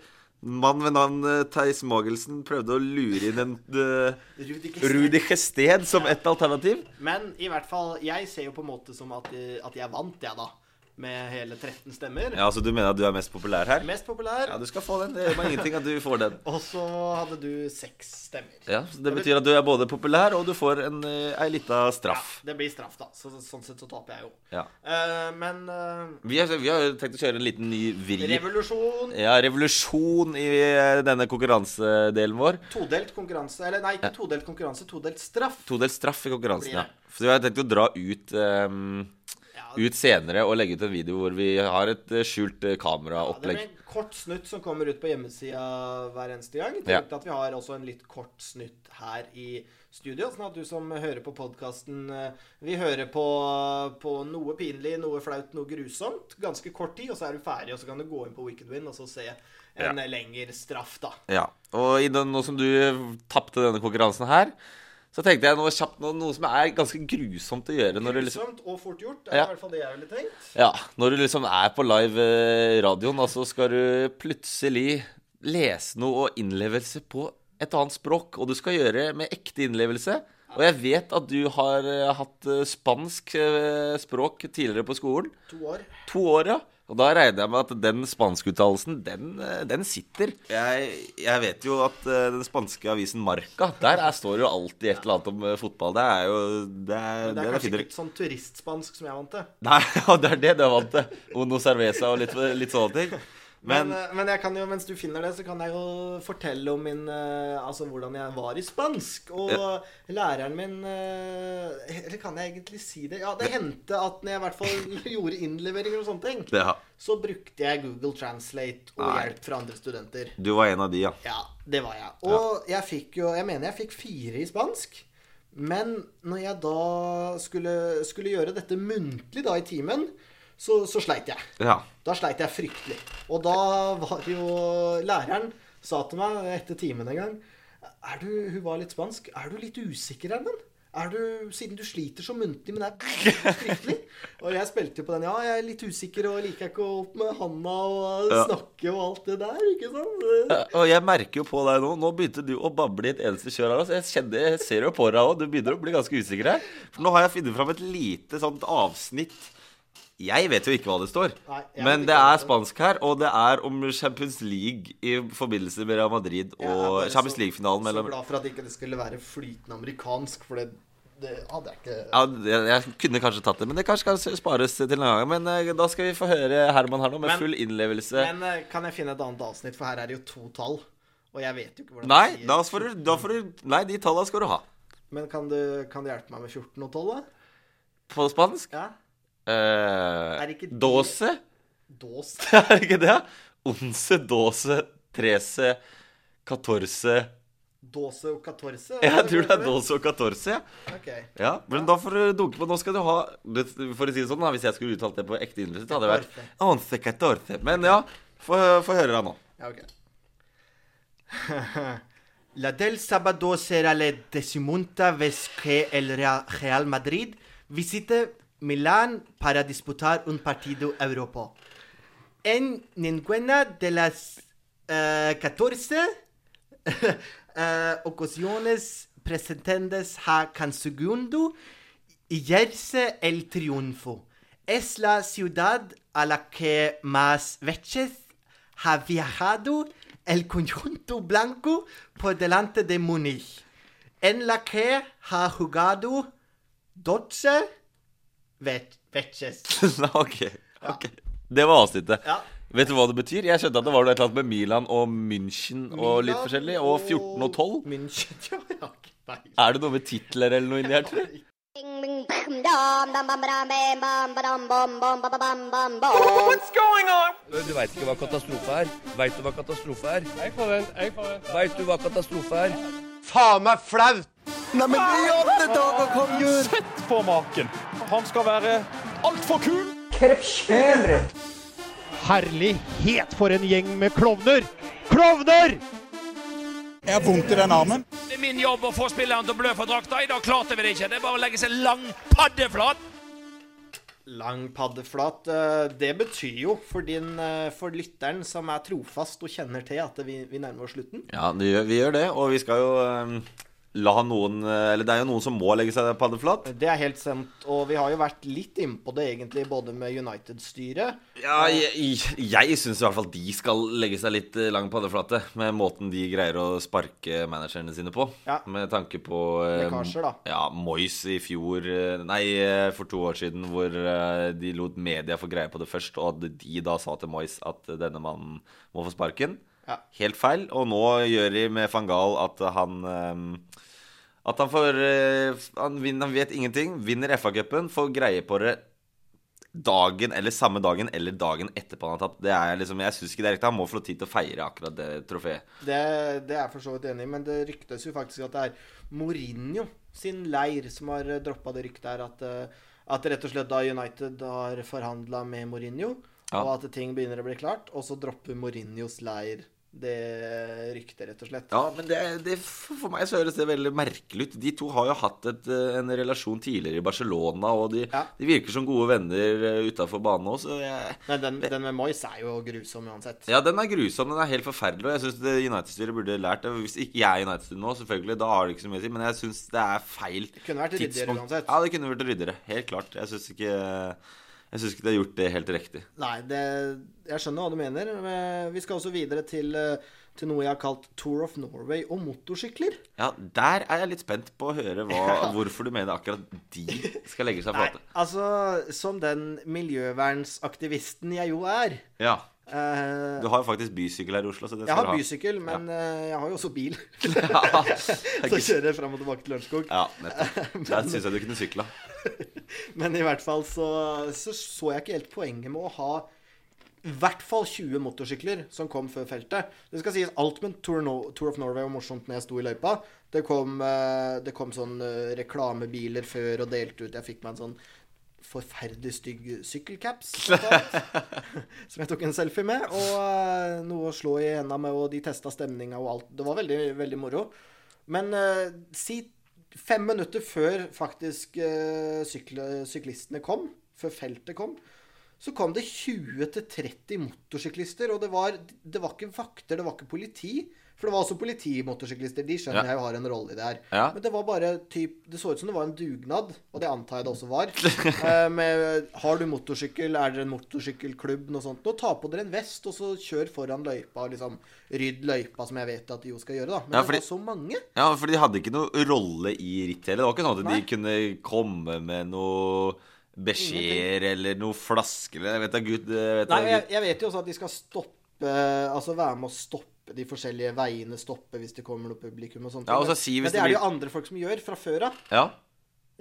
mann ved navn eh, Theis Magelsen prøvde å lure inn en uh, Rudi Gested. Som et alternativ. Men i hvert fall, jeg ser jo på en måte som at, at jeg vant, jeg, da. Med hele 13 stemmer. Ja, Så du mener at du er mest populær her? Mest populær. Ja, du skal få den. Det gjør meg ingenting at du får den. Og så hadde du seks stemmer. Ja, så Det betyr at du er både populær, og du får en, eh, ei lita straff. Det blir straff, da. Så, sånn sett så taper jeg jo. Ja. Uh, men uh, Vi har, vi har tenkt å kjøre en liten ny vri. revolusjon Ja, revolusjon i denne konkurransedelen vår. Todelt konkurranse. Eller nei, ikke todelt konkurranse, todelt straff. Todelt straff i konkurransen, ja. For vi har tenkt å dra ut ehm, ut senere og legge ut en video hvor vi har et eh, skjult kameraopplegg. Ja, det blir en kort snutt som kommer ut på hjemmesida hver eneste gang. Ja. At vi har også en litt kort snutt her i studio, sånn at du som hører på podkasten Vi hører på, på noe pinlig, noe flaut, noe grusomt. Ganske kort tid, og så er du ferdig, og så kan du gå inn på Wicked Win og så se en Ja. lengre straff, da. Ja. Og i den, nå som du tapte denne konkurransen her, så tenkte jeg noe kjapt noe, noe som er ganske grusomt å gjøre når du liksom Grusomt og fort gjort, er Ja. i hvert fall det jeg ville tenkt. Ja, når du liksom er på live eh, radioen, og så skal du plutselig lese noe og innlevelse på et annet språk, og du skal gjøre med ekte innlevelse. Og jeg vet at du har eh, hatt eh, spansk språk tidligere på skolen. To år. To år, ja. Og da regner jeg med at den spanskuttalelsen, den, eh, den sitter. Jeg, jeg vet jo at eh, den spanske avisen Marca, der er, står jo alltid et eller annet om eh, fotball. Det er jo Det er, Men det er det kanskje finner- ikke sånn turistspansk som jeg er vant til. Nei, ja, det er det du er vant til. Uno cerveza og litt, litt sånne ting. Men, Men eh, men jeg kan jo, mens du finner det, så kan jeg jo fortelle om min eh, Altså hvordan jeg var i spansk. Og læreren min eh, Eller kan jeg egentlig si det? Ja, det hendte at når jeg i hvert fall gjorde innleveringer og sånne ting, ja. så brukte jeg Google Translate og Nei. hjelp fra andre studenter. du var en av de, ja. Ja, det var jeg. Og jeg fikk jo Jeg mener jeg fikk fire i spansk. Men når jeg da skulle, skulle gjøre dette muntlig da i timen, så, så sleit jeg. Ja. Da sleit jeg fryktelig. Og da var jo Læreren sa til meg etter timen en gang er du, Hun var litt spansk. Er du litt usikker, Herman? Er du, Siden du sliter så muntlig med det fryktelig. Og jeg spilte jo på den. Ja, jeg er litt usikker og liker ikke å opp med handa og snakke og alt det der. Ikke sant? Og jeg merker jo på deg nå Nå begynte du å bable i et eneste kjør her. Altså. Jeg, kjenner, jeg ser jo på deg òg. Du begynner å bli ganske usikker her. For nå har jeg funnet fram et lite sånt avsnitt. Jeg vet jo ikke hva det står. Nei, Men det er spansk her, og det er om Champions League i forbindelse med Real Madrid Jeg er og bare Champions så- League-finalen Så mellom glad for at ikke det skulle være flytende amerikansk, for det, det hadde jeg ikke ja, jeg, jeg kunne kanskje tatt det, men det kanskje kan spares til en gang. Men uh, da skal vi få høre Herman her nå, med Men- full innlevelse. Men uh, kan jeg finne et annet avsnitt, for her er det jo to tall. Og jeg vet jo ikke hvordan Nei, da får du, da får du Nei, de tallene skal du ha. Men kan du, kan du hjelpe meg med 14 og 12, da? På spansk? Ja. Eh, Er ikke det- Dåse? Dås. er det ikke det? Onse, dåse, trese, katorse Dåse og 14? Jeg tror det er dåse og katorse. ja. Ok. Ja, men da får du dunke på. Nå skal du ha det- For å si det sånn, da, hvis jeg skulle uttalt det på ekte innflytelse, hadde det vært Onse, katorse. Men ja, få få høre deg nå. Ja, ok. La del sábado será la decimonta vez que el Rea- Real Madrid visite Milán para disputar un partido Europa. En ninguna de las eh, 14 eh, ocasiones presentes ha conseguido yerse el triunfo. Es la ciudad a la que más veces ha viajado el conjunto blanco por delante de Múnich, en la que ha jugado 12 ve- veces. ok. ok Det var avsnittet. Ja. Vet du hva det betyr? Jeg skjønte at det var noe et eller annet med Milan og München og litt forskjellig. Og 14 og 12. München, ja. Er det noe med titler eller noe inni her, tror du? Du veit ikke hva katastrofe er? Veit du hva katastrofe er? Jeg får jeg får vent. Veit du hva katastrofe er? Faen meg flaut! Nei, men i alle dager, kom igjen! Sett på maken! Han skal være altfor kul! Herlighet for en gjeng med klovner! Klovner! Jeg har vondt i den armen. Det er min jobb å få spilleren til å blø for drakta. I dag klarte vi det ikke. Det er bare å legge seg lang paddeflat. Lang paddeflat. eh, Det betyr jo for, din, eh, for lytteren som er trofast og kjenner til at vi, vi nærmer oss slutten. Ja, vi gjør, vi gjør det. Og vi skal jo eh, la noen eh, Eller det er jo noen som må legge seg paddeflat. Det er helt sant. Og vi har jo vært litt innpå det, egentlig, både med United-styret. Ja, jeg, jeg syns i hvert fall de skal legge seg litt eh, lang paddeflate med måten de greier å sparke managerne sine på. Ja. Med tanke på eh, Lekkasjer, da. Ja, Moyes i fjor Nei, for to år siden, hvor de lot media få greie på det først, og at de da sa til Moyes at denne mannen må få sparken. Ja. Helt feil. Og nå gjør de med van Gaal at han eh, At han får eh, han, vinner, han vet ingenting. Vinner FA-cupen, får greie på det dagen eller samme dagen eller dagen etterpå han har tapt. Det er liksom, Jeg syns ikke det er riktig. Han må få tid til å feire akkurat det trofeet. Det, det er jeg for så vidt enig i, men det ryktes jo faktisk at det er Mourinho sin leir som har droppa det ryktet her. At, eh, at rett og slett da United har forhandla med Mourinho, Ja. og at ting begynner å bli klart, og så dropper Mourinhos leir det ryktet, rett og slett. Ja, men det, det, for meg så høres det veldig merkelig ut. De to har jo hatt et, eh, en relasjon tidligere i Barcelona, og de, Ja. de virker som gode venner utafor banen òg, så jeg Men den, den med Moyes er jo grusom uansett. Ja, den er grusom. Den er helt forferdelig. Og jeg syns United-styret burde lært det. Hvis ikke jeg er United-styret nå, selvfølgelig, da har det ikke så mye å si, men jeg syns det er feil kunne vært ryddigere uansett. Ja, det kunne vært ryddigere. Helt klart. Jeg syns ikke Jeg synes ikke de har gjort det helt riktig. Nei, det, jeg skjønner hva du mener. Vi skal også videre til, eh, til noe jeg har kalt Tour of Norway og motorsykler. Ja, der er jeg litt spent på å høre hva, hvorfor du mener akkurat de skal legge seg flate. altså, som den miljøvernsaktivisten jeg jo er Ja. eh, Du har jo faktisk bysykkel her i Oslo, så det Jeg har du ha. bysykkel, men ja. jeg har jo også bil. Ja, Så kjører jeg fram og tilbake til Lørenskog. ja nettopp. Der syns jeg du kunne sykla. Men i hvert fall så, så så jeg ikke helt poenget med å ha i hvert fall 20 motorsykler som kom før feltet. Det skal sies alt med Tour, no Tour of Norway var morsomt når jeg sto i løypa. Det kom, eh, det kom sånn eh, reklamebiler før og delte ut. Jeg fikk meg en sånn forferdelig stygg sykkelcaps. Som jeg tok en selfie med. Og eh, noe å slå i henda med, og de testa stemninga og alt. Det var veldig, veldig moro. Men uh, si fem minutter før faktisk eh, syklistene kom, før feltet kom, så kom det 20-30 motorsyklister. Og det var, det var ikke vakter, det var ikke politi. For det var også politimotorsyklister. De skjønner Ja. jeg har en rolle i det her. Ja. Men det var bare typ, Det så ut som det var en dugnad, og det antar jeg det også var. Eh, med, har du motorsykkel, er dere en motorsykkelklubb, noe sånt, nå ta på dere en vest, og så kjør foran løypa, liksom rydd løypa, som jeg vet at de jo skal gjøre, da. Men Ja, det var så mange. Ja, for de hadde ikke noe rolle i rittet heller. Det var ikke sånn at Nei. de kunne komme med noe beskjeder eller noe flasker eller Jeg vet da gud jeg vet Nei, jeg, jeg vet jo også at de skal stoppe Altså være med å stoppe de forskjellige veiene, stoppe hvis det kommer noe publikum og sånt. Ja, og så si hvis men det det er det jo andre folk som gjør fra før av. Ja.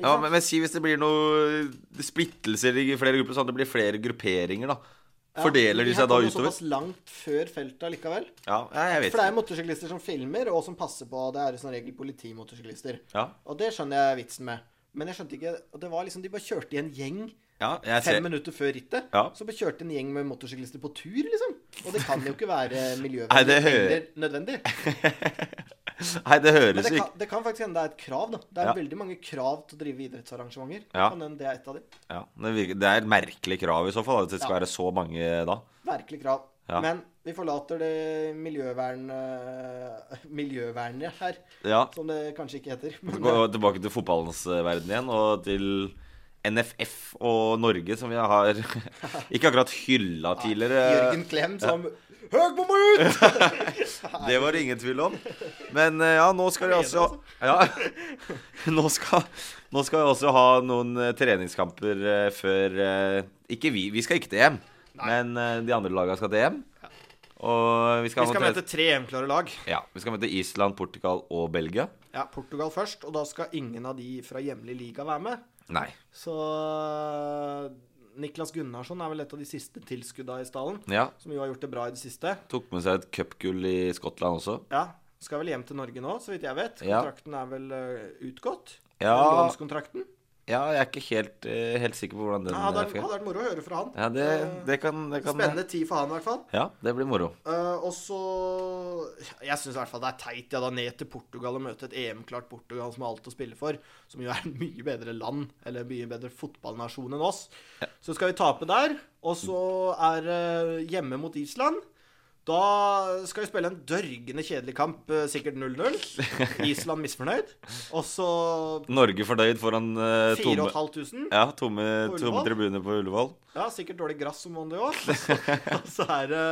Ja men, men si hvis det blir noe splittelser i flere grupper, sånn at det blir flere grupperinger, da. Fordeler de seg da utover? Såpass langt før feltet allikevel. Ja, ja, jeg vet For det er motorsyklister som filmer, og som passer på. Det er som regel politimotorsyklister. Ja. Og det skjønner jeg vitsen med. Men jeg skjønte ikke Det var liksom De bare kjørte i en gjeng Ja, fem minutter før rittet. Ja. Så kjørte en gjeng med motorsyklister på tur, liksom. Og det kan jo ikke være miljøvennlig det eller nødvendig. Nei, det Men høres det jo kan, det kan faktisk hende det er et krav, da. Det er Ja. veldig mange krav til å drive idrettsarrangementer. Ja. Det er et av de. ja, det, er et merkelig krav i så fall, at det skal Ja. være så mange da. Merkelig krav. Men vi forlater det miljøvern... øh, miljøvernet her, som det kanskje ikke heter. Men, Gå tilbake til fotballens eh, verden igjen, og til NFF og Norge, som vi har ikke akkurat hylla tidligere. Jørgen Klem som Høgbomo ut! Det var det ingen tvil om. Men eh, ja, nå skal vi altså Ja. Nå skal, nå skal vi også ha noen eh, treningskamper eh, før Ikke vi. Vi skal ikke til EM. Men de andre lagene skal til EM. Og vi skal, Vi skal møte tre EM-klare lag. Ja, vi skal møte Island, Portugal og Belgia. Ja, Portugal først, og da skal ingen av de fra hjemlig liga være med. Nei. Så øh, Niklas Gunnarsson er vel et av de siste tilskudda i stallen. Ja. Som jo har gjort det bra i det siste. Tok med seg et cupgull i Skottland også. Ja, Skal vel hjem til Norge nå, så vidt jeg vet. Ja. Kontrakten er vel øh, utgått? Ja. Lånskontrakten. Ja, jeg er ikke helt, eh, helt sikker på hvordan den Ja, hadde, er. hadde vært moro å høre fra han. Ja, det, det kan, det kan Spennende tid for han, i hvert fall. Ja, det blir moro. Uh, og så Jeg syns i hvert fall det er teit ja, da ned til Portugal og møte et EM-klart Portugal som har alt å spille for. Som jo er et mye bedre land, eller en mye bedre fotballnasjon enn oss. Så skal vi tape der. Og så er det hjemme mot Island. Da skal vi spille en dørgende kjedelig kamp, eh, sikkert 0-0. Island misfornøyd. Og så Norge fornøyd foran uh, tomme 4500. Ja, tomme, tomme tribuner på Ullevål. Ja, sikkert dårlig gress som vanlig òg. Og så er det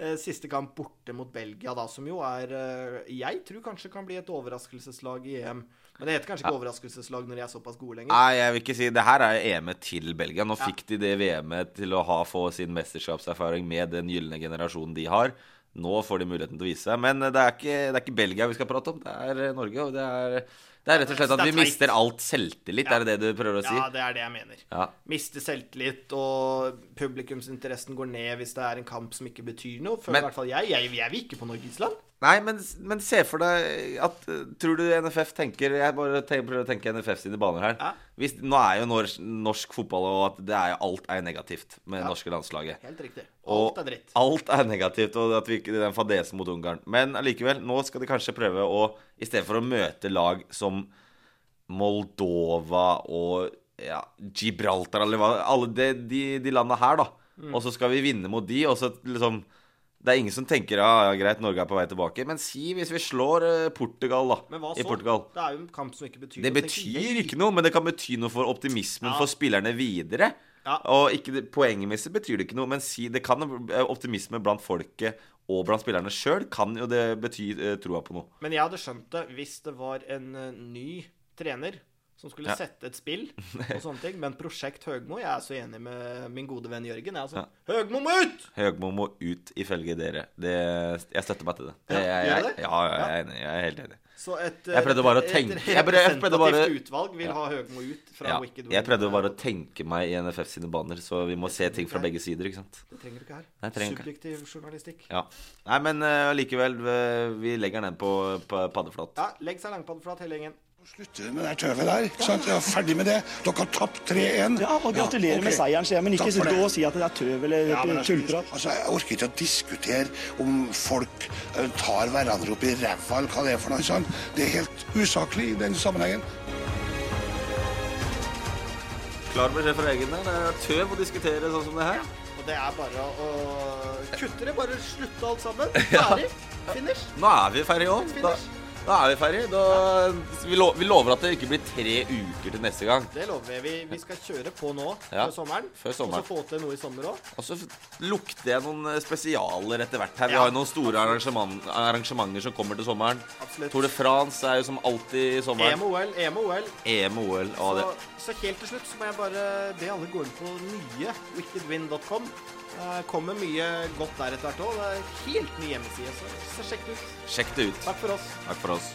uh, siste kamp borte mot Belgia, da, som jo er uh, Jeg tror kanskje kan bli et overraskelseslag i EM. Men det heter kanskje ikke overraskelseslag når de er såpass gode lenger. Nei, jeg vil ikke si Det her er EM-et til Belgia. Nå fikk de det VM-et til å ha, få sin mesterskapserfaring med den gylne generasjonen de har. Nå får de muligheten til å vise seg. Men det er ikke, det er ikke Belgia vi skal prate om. Det er eh, Norge, og det er, Det er rett og slett at vi mister alt selvtillit. Ja. Er det det du prøver å si? Ja, det er det jeg mener. Ja. Miste selvtillit, og publikumsinteressen går ned hvis det er en kamp som ikke betyr noe. For i hvert fall jeg. Jeg, jeg vil ikke på Norge-Island. Nei, men, men se for deg at eh, Tror du NFF tenker Jeg bare tenker, prøver å tenke NFF sine baner her. Ja. Hvis, nå er jo norsk, norsk fotball og at det er, alt er negativt med det norske landslaget. Helt riktig. Og Alt er dritt. alt er negativt, og at vi ikke det er en fadese mot Ungarn. Men allikevel, nå skal de kanskje prøve å I stedet for å møte lag som Moldova og ja, Gibraltar eller hva Alle de, de, de landa her, da. Mm. Og så skal vi vinne mot de, og så liksom Det er ingen som tenker ja, ja, greit, Norge er på vei tilbake. Men si hvis vi slår eh, Portugal, da. Men hva I så? Portugal. Det er jo en kamp som ikke betyr Det betyr ikke noe, men det kan bety noe for optimismen Ja. for spillerne videre. Ja. Og ikke poengmessig betyr det ikke noe, men si det kan eh, optimisme blant folket og blant spillerne sjøl kan jo det bety eh, troa på noe. Men jeg hadde skjønt det hvis det var en eh, ny trener som skulle Ja. sette et spill og sånne ting. Men Prosjekt Høgmo Jeg er så enig med min gode venn Jørgen. Jeg er sånn Høgmo må ut! Høgmo må ut, ifølge dere. Det, jeg støtter meg til det. det Ja, jeg, jeg, ja, ja, jeg er enig. Jeg er helt enig. Så et, Jeg prøvde bare å tenke- et prøvde bare- representativt utvalg vil ha Høgmo ut fra Ja, Wicked jeg prøvde bare å tenke meg i NFF sine baner, så vi må se ting fra begge sider, ikke sant. Det trenger du ikke her. Nei, Subjektiv ikke. Journalistikk. Ja. Nei, men uh, likevel, vi- vi legger den på, på paddeflat. Ja, legg seg langpaddeflat hele gjengen. Slutte med det tøvet der. ikke sant? Jeg er ferdig med det. Dere har tapt 3-1. Ja, og gratulerer med seieren, sier jeg, men ikke gå og si at det er tøv eller Ja, tullprat. altså, jeg orker ikke å diskutere om folk eh, tar hverandre opp i ræva, eller hva det er for noe. sånt. Det er helt usaklig i den sammenhengen. Klar beskjed fra egen der. Det er tøv å diskutere sånn som det her. Og det er bare å kutte det. Bare slutte alt sammen. Ferdig. Finish. Nå er vi ferdige òg. Da, er vi ferdige. Da, vi, lo, vi lover at det ikke blir tre uker til neste gang. Det lover vi. vi. Vi skal kjøre på nå Ja, før sommeren. før sommeren. Og så få til noe i sommer òg. Og så lukter jeg noen eh, spesialer etter hvert her. Vi Ja. har jo noen store arrangement, arrangementer som kommer til sommeren. Absolutt. Tour de France er jo som alltid i sommeren. EM-OL, EM-OL. EM-OL. Så, så helt til slutt så må jeg bare be alle gå inn på nye wickedwin.com. Det kommer mye godt der etter hvert òg. Det er helt ny hjemmeside, så, så sjekk det ut. Sjekk det ut. Takk for oss. Takk for oss.